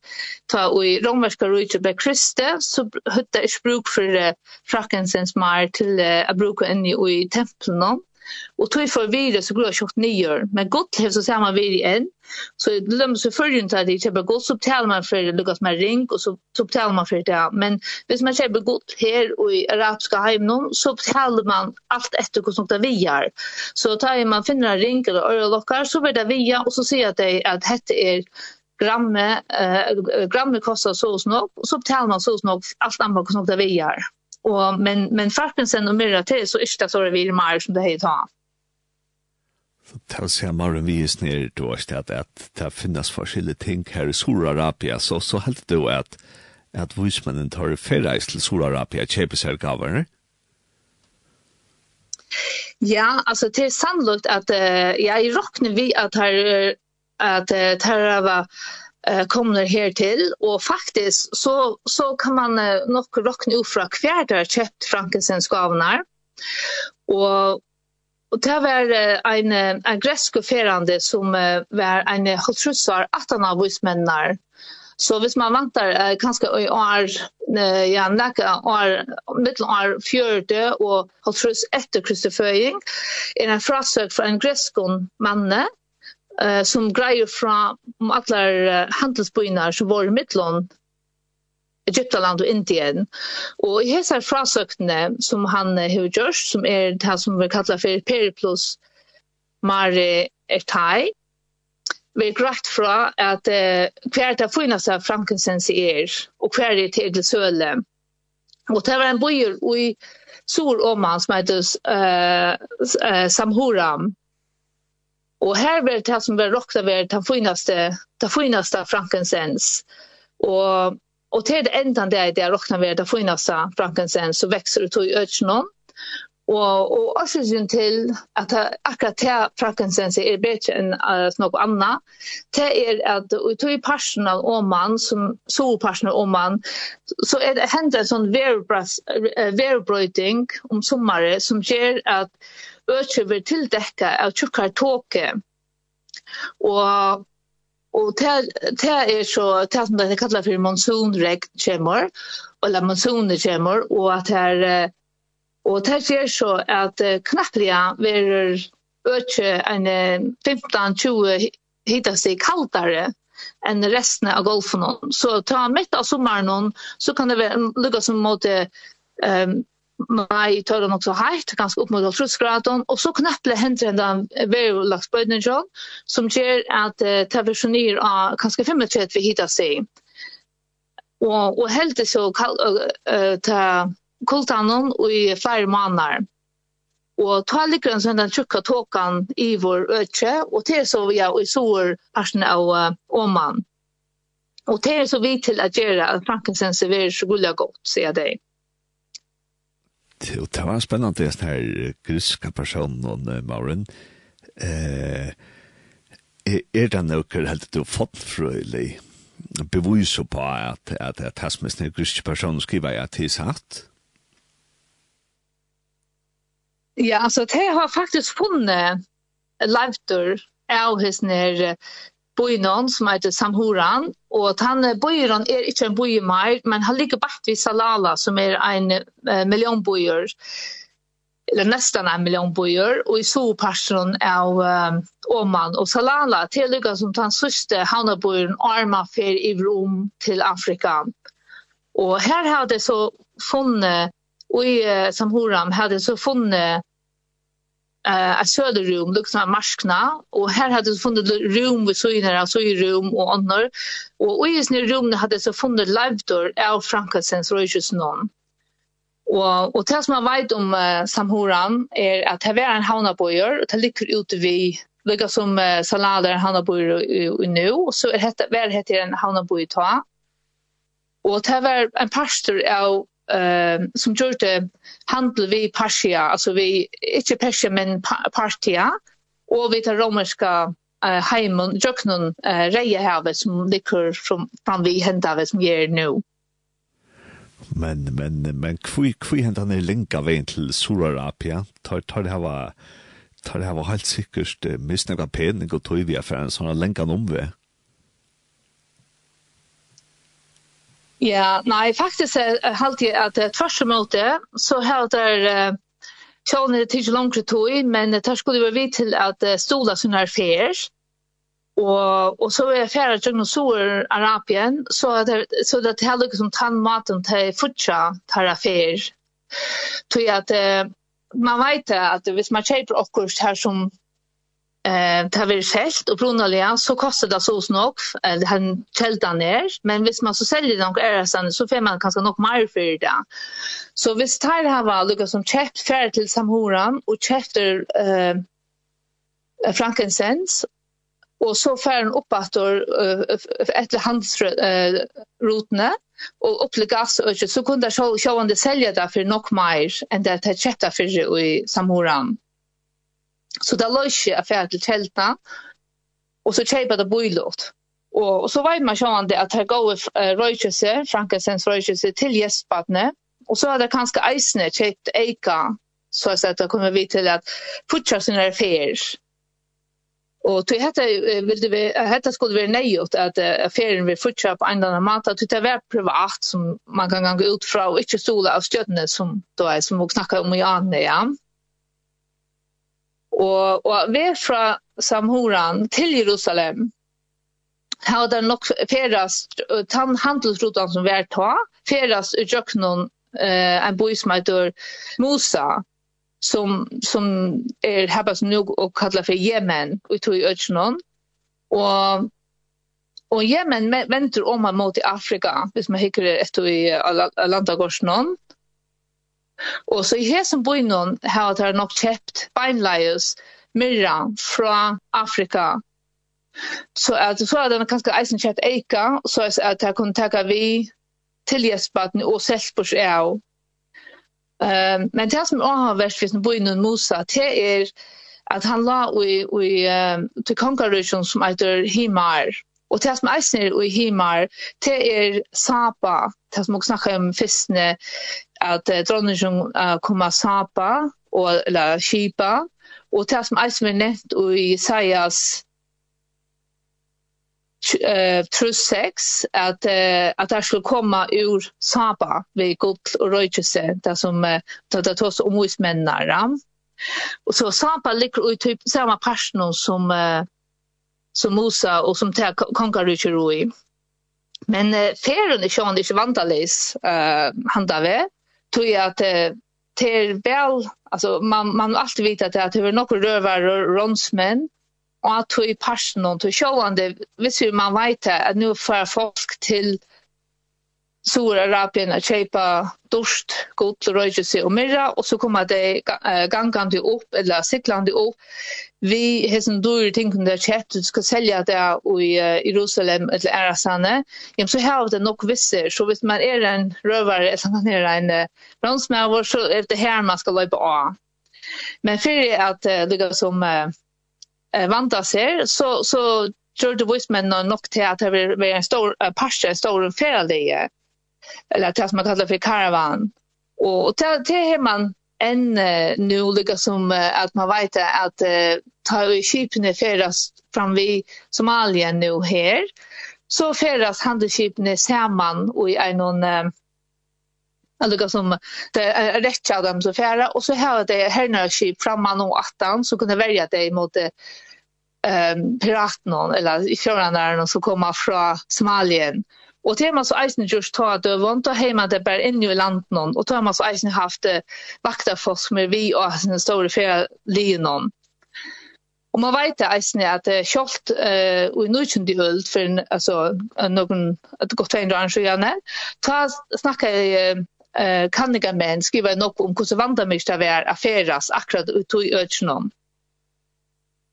ta i romerska rujtje ble kriste, så hutta ikke bruk for uh, frakkensens mar til uh, a bruka inni i tempelen, Og tog for videre så går jeg kjøpt nyer. Men godt hev så ser man videre enn. Så det lømmer seg før til at jeg kjøper godt, så betaler man for det lukket med ring, og så, så betaler man for det. Men hvis man kjøper godt her og i arabiska heimen, så betaler man alt etter hvordan det vi er. Så tar man finner en ring eller ørelokker, så blir det vi og så sier jeg at dette er gramme, eh, gramme koster så og snakk, og så betaler man så og snakk alt annet hvordan det vi er. Och men men faktiskt sen och mer till så är det så det vill mer som det heter han. Så tar sig mer vi är snär då att att det finns forskjellige ting här i Saudi-Arabia så så helt då att att vismannen tar ferreis til Saudi-Arabia kjøper seg gaver, Ja, alltså det är sannolikt att uh, jag räknar vi att här att det här var kommer här till och faktiskt så så kan man nog rockna upp från kvar köpt Frankensens skavnar. Och Och det var en, en gresk ferande som var en hotrussar att han av vismännar. Så hvis man vantar eh, kanskje i år, eh, ja, nekka år, mittel år fjørte og halvtrus etter Kristi er en frasøk fra en greskon manne, eh som grejer från om alla handelsbynar så var mittlån Egyptaland og Indien. Og i hese frasøktene som han har gjort, som er det som vi kallar for Periplus Mare Ertai, vi er greit fra at eh, hver det finnes av frankincense er, og hver det er til søle. Og det var en bøyer i Sur Oman som heter uh, uh, Samhuram, Og här var det som var rockta var den finaste, den finaste frankensens. Och och till det enda det er det rockna var den finaste frankensens, så växer det till öknen. Och och orsaken till att akkurat det frankincense är bedre enn uh, noe annet, det er att och tog i parsen av Åman, som solparsen av Åman, så er det händer en sånn verbrøyting om sommeret som ger att økje vil tildekka av tjukkar tåke. Og Og det er så, det som det kallar for monsunregn kjemmer, eller monsuner kjemmer, og at det er, og det er så at knapplega verer økje en 15-20 hitta seg kaldare enn resten av golfen. Så ta mitt av sommeren, så kan det være lukka som måte um, nei, tøyde nok så heitt, ganske opp mot trusgraden, og så knapple hendre enda verulags bøydningsjon, som gjør at uh, det versjoner av ganske 35 vi hittar seg. Og, og helt det så kall, uh, til kultanen i flere måneder. Og ta ligger en sånn den tjukka tåkan i vår øtje, og til så vi er i sår parten av uh, Åman. Og til så vi til at gjøre at Frankensens er så gullig godt, sier jeg deg og det var spennende, den her griska personen, Mauren. Eh, er det noe helt du fått frøylig beviser på at, at, at tasmisten er griske personen skriver at det er satt? Ja, altså, det har faktisk funnet levtur av hans nere bojnon som heter Samhoran. Og han bojron er ikke en boj mer, men han ligger bakt vid Salala som er en eh, millionbojer. Eller nästan en millionbojer. Och i soparsen av um, Oman och Salala tillyga som den sørste havnebojeren Arma fer i Rom til Afrika. Og her har det så funnet, og i uh, Samhoram har så funnet eh uh, söder rum liksom marskna och här hade funnit rum vi såg när så i rum och annor och i sin rum hade så funnit live door av Frankensens Rogers non och och det som man vet om uh, Samhoran är att här var en havnabojer och det ligger ute vi lika som uh, salader havnabojer nu så är det väl heter en havnaboj ta. Och det var en pastor av eh som gjorde handel vi Persia, alltså vi inte Persia men Partia och vi tar romerska eh heimen jöknun eh reja havet som ligger från från vi hända som ger nu. Men men men kvui kvui hända ner linka vägen till Surarapia. Tar tar det här var tar det här var helt säkert missnäga penning och tog vi affären såna länkan omväg. Ja, nej, faktiskt är halt jag att tvers og måte, så har det Sjön det tig långt tog men det skulle vara vi till att stola såna här fer, Och och så är färra tjugg och så Arabien så att så att det heller som tandmaten till futcha tar fer. Tog jag att man vet att hvis man kjøper akkurat här som eh tar vi selt och pronalia så kostar det så snog eller han kälta ner men hvis man så säljer de ärsan så får man kanske nog mer för det. Så hvis tar här var Lucas som köpt färd till Samhoran och chefter eh frankincense och så färden uppåt efter handelsrutna och uppligas och så kunde jag sjå sjå sälja där för nog mer än det att köpta för i Samhoran. Så det lå ikke jeg til teltene, og så kjøpet det bøylåt. Og, og så vet man sånn at det går uh, røykjøse, Frankensens røykjøse, til gjestbadene, og så hadde kanskje eisene kjøpt eika, så jeg sier at det kommer vi til at fortsatt sine fer. Og til dette, ville vi, dette skulle være nøyot at uh, ferien vil fortsatt på en eller annen måte, at det var privat som man kan gå ut fra, og ikke stole av støttene som, da, som vi snakket om i andre, ja. Mm Og, og vi fra Samhoran til Jerusalem har det nok ferast tann handelsrutan som vi er ta, ferast ur jøknon eh, en boi som heter Musa, som, som er hebas nu og kallar for Yemen og tog i Og, og Yemen venter om han mot i Afrika, hvis man hikker etter i Alandagårdsnon. Og så i hesen bøynen har det nok kjept beinleies myrra fra Afrika. Så at så er den kanskje eisen kjøpt eika, så er at jeg kunne takke vi til tilgjørsbaten og selvbørs av. Um, men det som også har vært hvis bøynen Mosa, det er at han la i, i um, til kongarusjon som heter Himar. Og det som eisen er i Himar, det er Sapa, det som også snakker om fyrstene at uh, dronningen uh, kommer sapa og eller skipa og det som eisen er nevnt i Isaias uh, trus sex at uh, at det skulle komme ur Saba ved gott og röjelse det som uh, det tas om hos mennene. Og så Saba ligger i typ samme person som uh, som Musa og som tar konkaruchiroi. Men uh, ferien er ikke inte vantalis eh uh, handave tror jag att till väl alltså man man alltid vet att det är några rövar och ronsmän och att i passion och till showande visst hur man vet att nu för folk till Saudi-Arabien att köpa dorst, gott, röjelse och mera. Och så kommer det gangande upp eller cyklande upp. Vi har sån dyr ting där chat du ska sälja det i Jerusalem eller Arasane. Ja, så har det nog vissa. Så hvis man är en rövare eller man är en bronsmävor så är det här man ska löpa av. Men för att uh, ligga som uh, vantas här så, så tror det visst men nog till att det är en stor uh, parche, en stor färdig eller det som man kallar för karavan. Och, och det, det är man en uh, nu lika som uh, att man vet att uh, ta i skipene färdas fram vi Somalia nu här så färdas handelsskipene samman och i en uh, alltså som det är rätt av dem som färra och så har det här några skip framman och attan så kunde välja dig mot uh, um, piraten eller fjärran där som kommer från Somalien. Mm Og det har man så eisen gjort ta døvån, da har man det bare inn i landen, og da har man så eisen haft vakta folk som er vi og sin store ferie linjen. Og man vet det eisen er at kjølt uh, og i nøytjende hult, for for altså, noen, et godt veien rann skjønne, da snakker jeg uh, kanniga menn skriver nok om hvordan vandamyrsta vi er affæras akkurat ut i økjennom.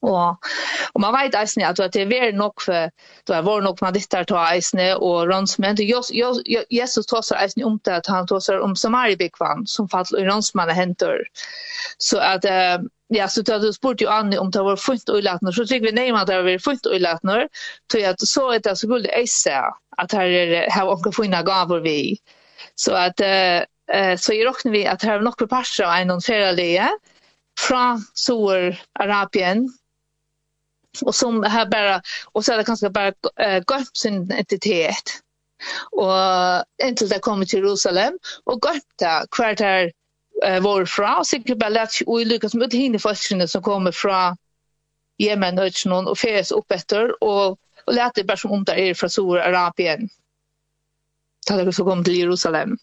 Och og man vet eisne at att det är nog för det er var nog man dittar til isne och rånsmenn. det Jesus tåser isne om det att han tåser om samaribikvann som fall i Ronsman henter. så att ja så då du spurt ju Annie om det var fullt och lätt så tycker vi nej man det var fullt och lätt när tror jag så är det så guld är så att här är här och kunna gåvor vi så att eh så i räknar vi att här är nog på passa en och från Sur Arabien och som här bara och så där kanske bara uh, gått sin identitet. Och intill det kommer till Jerusalem och gått där kvar där uh, var fra sikkert bare lett og i lykkes med henne forskerne som kommer fra Jemen og Øtjenån og fjes opp etter og, og lett det bare som om det er fra Sor-Arabien Ta det så kom til Jerusalem.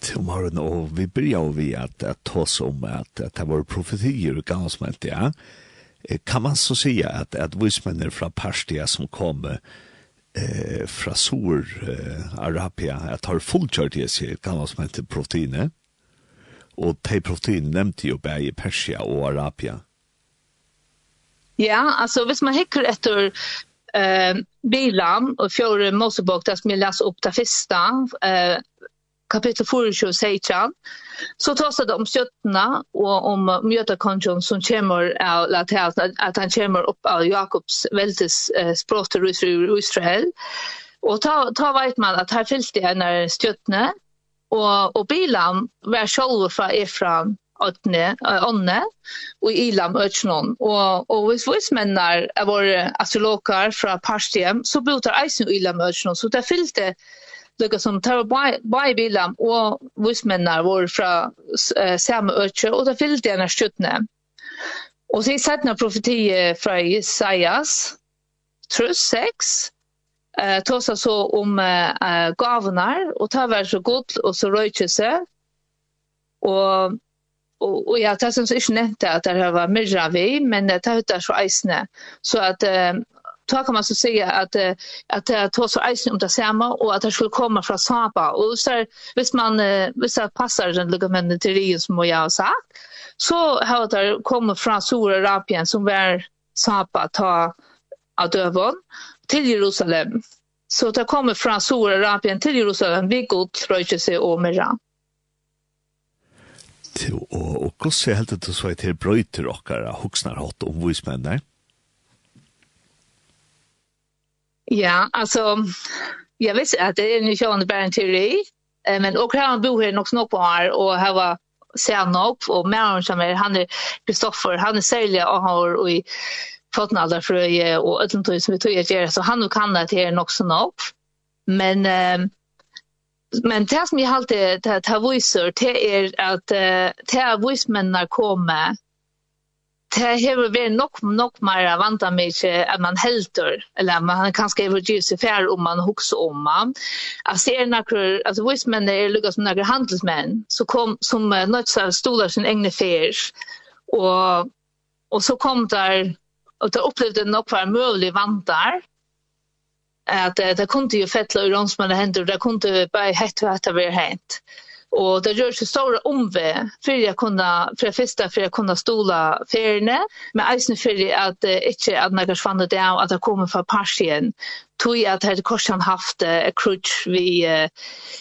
Til morgen, og vi börjar vi at, at ta oss om at, at det var profetier gammelsmelt, ja kan man så säga att att vismänner från Parstia som kom eh från Sur eh, Arabia att har fullkört det sig kan man som inte proteiner och te protein nämnde ju bara i Persia och Arabia. Ja, alltså hvis man hickar efter eh bilan och fjärde Mosebok där som jag läser upp det första eh kapitel 24 seitan så talar det om skötterna och om mjötakonjon som kommer av latet att han kommer upp av Jakobs vältes eh, språk till Israel och ta ta vet man att här fyllt det när skötterna och och Bilam var själv från Efraim åtne ånne och Ilam öchnon och och vis vis männar var astrologer från Parstem så botar Ilam öchnon så det fyllt lukka som tar bai bilam og vismennar var fra uh, samme øtje, og det fyllte gjerne skjuttene. Og så i settene profeti fra Isaias, trus 6, eh uh, tosa så om eh uh, gavnar och ta vär så gott och så röjtjelse och och, och ja det som inte nämnde att det var myrra vi men det tar ut så isne så att eh, då kan man så säga att att det tar så isen om det samma och att det skulle komma från Saba och så vis man vis att passar den ligamentet till det som jag har sagt så har det kommit från Sora Rapien som var Saba ta av dövon till Jerusalem. Så det kommer från Sora Rapien till Jerusalem vid god röjelse och mera. Og hvordan er det du så at her brøyter dere og hatt om vismenn? Ja, alltså jag vet att det är en kör bara en teori. Eh men och han bor här nog snart på här och här var sen upp och mer som är han är Kristoffer, han är sälja och har och i fått alla fröje och öllum tog som vi tog göra så han och kan det här nog snart. Men eh men det som jag alltid det här voicer det är att det här vismännen kommer det har vært nok, nok mer vant av meg at man helter, eller man kan skrive givet seg færre om man hokser om man. Jeg ser noen, altså hvis man er lukket som noen handelsmenn, så kom, som nødt til å stole sin egne fær, og, og så kom der, og det opplevde nok var mulig vant der, at det kunde ju fettla ur ronsmänna händer och det kunde bara hett og det var hänt. Och det rör sig stora omve för jag kunna för det första för jag kunna stola färne men eisen för att äh, inte att några fann det att det kommer från Persien. Tog att hade korsan haft a crutch vi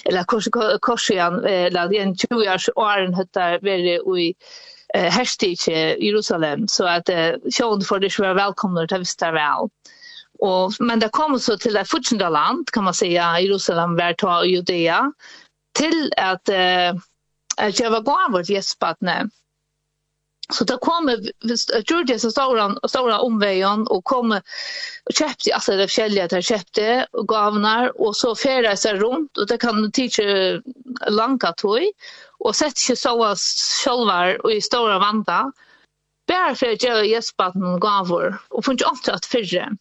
eller korsan eller den 20 års åren hade varit i härstig i Jerusalem så att sjön för det var välkomna till visste väl. Och men det kommer så till det fortsatta land kan man säga Jerusalem vart ta Judea till att eh att jag var gåvor till gästpartner. Så då kom Georgia så stora stora omvägen och kom och köpte alltså det försäljare där köpte och gavnar och så färdas sig runt och det kan teacher långa toy og sett ikke så självar og i store vanta. bare for Bara för att jag gästpartner og funnet ikke alltid at fyrre.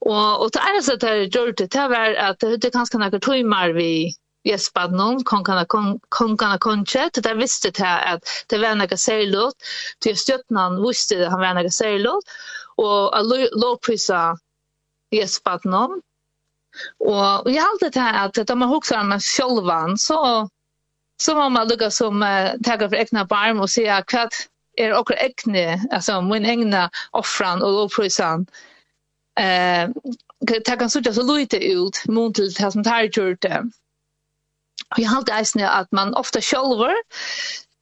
Og og det er så det gjorde det var at det er ganske noen timer vi Jespadnon, Konkana Konkana Konche, det där visste det at att det var några särlåt, till stötnan visste det han var några särlåt, og a lovprisa Jespadnon, og jeg halte det her at da man hokser med sjolvan, så, så må man lukka som uh, tager for egna barm og sier hva er okkur egne, altså min egna offran og lovprysan, eh, det kan sutja så lite ut mot til det som tar gjort det. Jag har alltid eisne att man ofta själver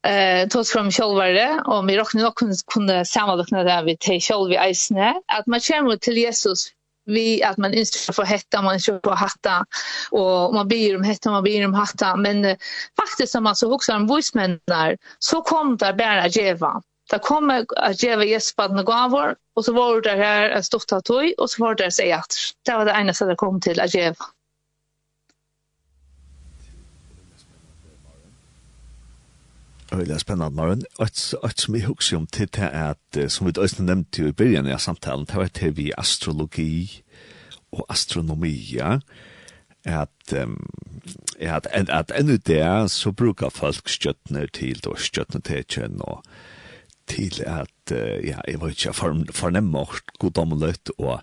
eh tog fram självare och vi räknar nog kunna sammanlikna det vi till själv i eisne att man kommer till Jesus vi att man inte får hetta man inte får hatta och man ber om hetta man ber om hatta. Men uh, faktiskt som man så också en voicemännar så kom där bara geva. Det kom att ge Jesus på den gåvor och så var det här en stort tatuj och så var det sig att det var det enda som det kom till att geva. Det er spennende, Maren. et som jeg husker om til det er at, som vi også nevnte i begynnelsen av samtalen, det var til vi astrologi og astronomi, ja, at, um, at, at, at ut det så brukar folk skjøttene til, og skjøttene til kjønn, og til at, uh, ja, jeg var ikke for, fornemme godomlet, og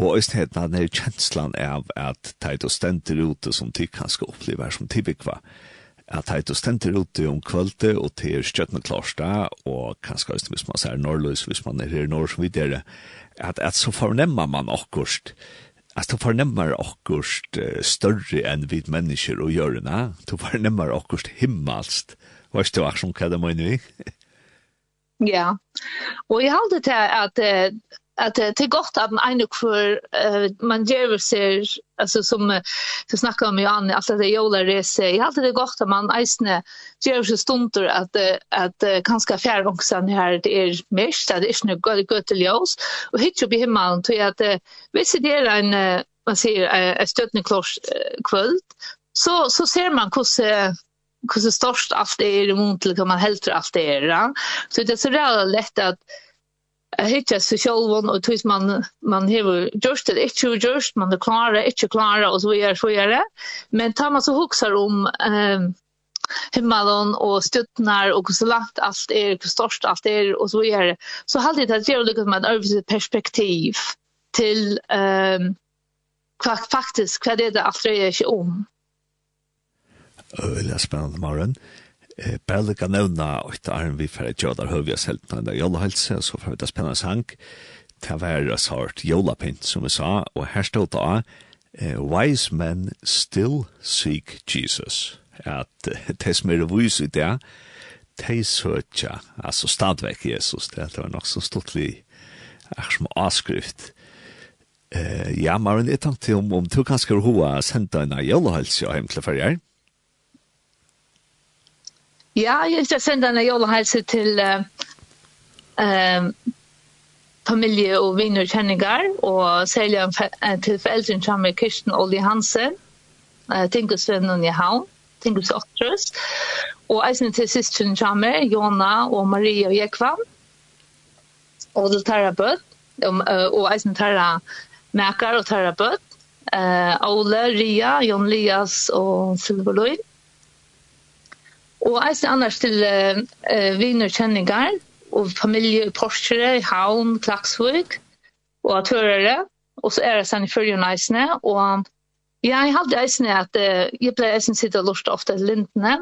Og østenheten er kjenslan av at det er stender ute som de kan skal oppleve som tilbyggva. De at heit du stenter ute om kvölde og til stjøttene klarsta, og kanskje også hvis man ser norrløs, hvis man er her norr som videre, at, at så fornemmer man akkurst, at så fornemmer akkurst større enn vi mennesker og gjørene, så fornemmer akkurst himmelst, hva er det akkurat hva det mener vi? Ja, og jeg halte til at att det är gott att en för man ger sig alltså som så snackar om ju an alltså det jolar resa i alltid det gott att man eisne ger sig stunder att att ganska fjärrongsan här det är mest det är inte gott gott till ljus och hittar vi hemma till att visst det är en man ser ett stötning klors kvöld så så ser man hur hur störst allt är i mun till kan man helt allt är så det är så rätt lätt att hitta sig själv och tills man man har gjort det inte gjort, man det klara inte klara och så vidare så vidare men tar man så huxar om eh himmelen och stöttnar och så långt allt är hur stort allt är och så vidare så har det att göra lite med ett perspektiv till eh, um, faktiskt vad det är det att röra sig om. Öliga spännande morgon. Eh, bare lykke nevna og etter arm vi for at jødar høy vi har når det gjelder helse, så får vi det spennende sang. til å være sort jolapint, som vi sa, og her stod da, wise men still seek Jesus. At det som er vis i det, de søkja, altså stadvekk Jesus, det var nok så stortlig, er som avskrift. Eh, ja, Maren, jeg tenkte om, om du kan har hva sendt en jolahelse og hjem til Ja, jeg skal sende en julhälsa till eh familje och kjenninger, og særlig sälja til foreldren som er Kirsten Olli Hansen. uh, tänker i Havn, Tinkus så og eisen til systern som er Jona og Maria og Jekvann, og til Tara Bøtt, um, uh, og eisen Tara Mekar og Tara Bøtt, uh, Ole, Ria, Jon Lias och Silverlöj. Og eisen annars til uh, uh, viner kjenninger og familie i Porsche, i Havn, Klaksvig, og Tørere. Og så er det sen i følgen eisene. Og ja, jeg hadde eisene at uh, jeg ble eisen sitte og lurte ofte til lintene.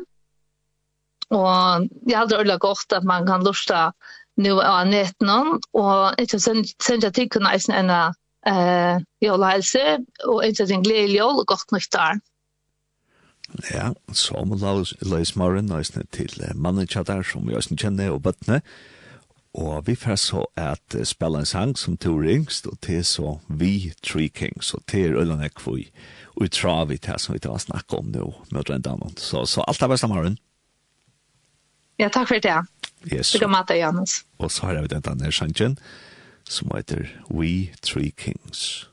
Og jeg hadde øyla godt at man kan lurte nu av netten. Og ikke sen jeg til kunne eisene enn uh, jålhelse og ikke en gledelig jål og godt nyttår. Mm. Ja, som Leis Maren, nøysene til mannetjatter som vi også kjenner og bøttene. Og vi får så at spille en sang som to ringst, og til så vi Three Kings, og til Øyland Ekvøy, og vi tror vi til som vi tar snakke om nå, med en damen. Så, så alt er best av. Ja, takk for det. Yes. Det går mat av Janus. Og så har vi den denne sangen, som heter We Three Kings.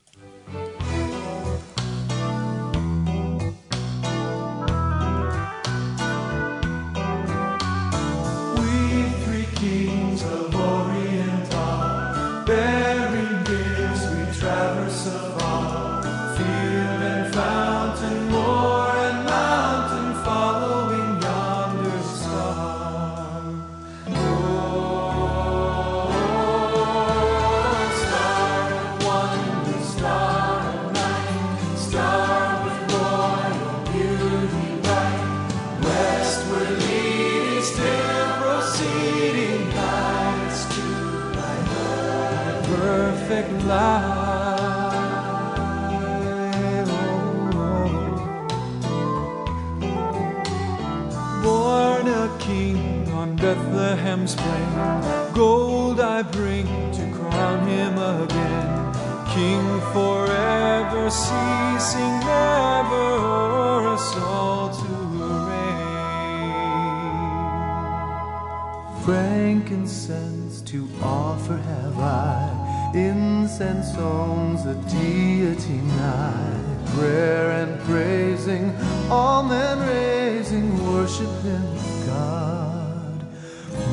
incense owns songs of deity night. Prayer and praising All men raising Worship him God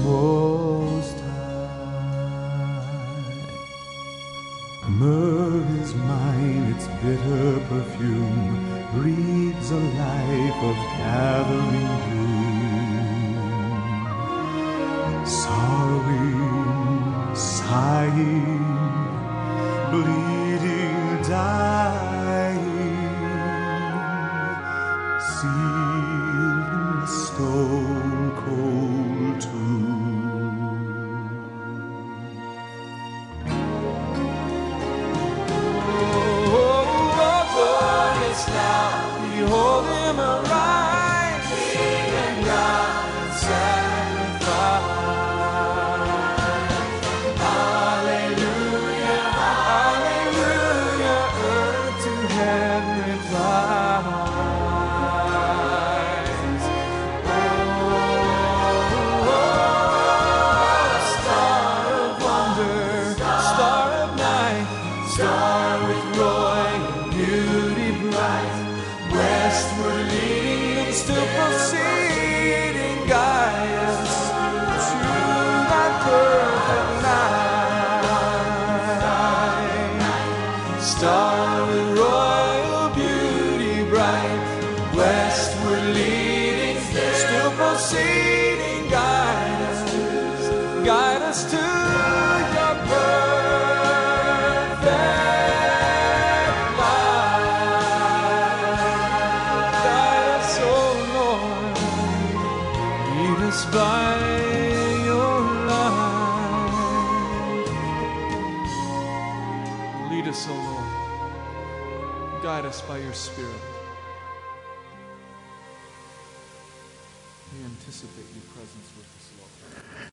Most High. Myrrh is mine Its bitter perfume Breathes a life of gathering gloom Sorrowing Sighing blir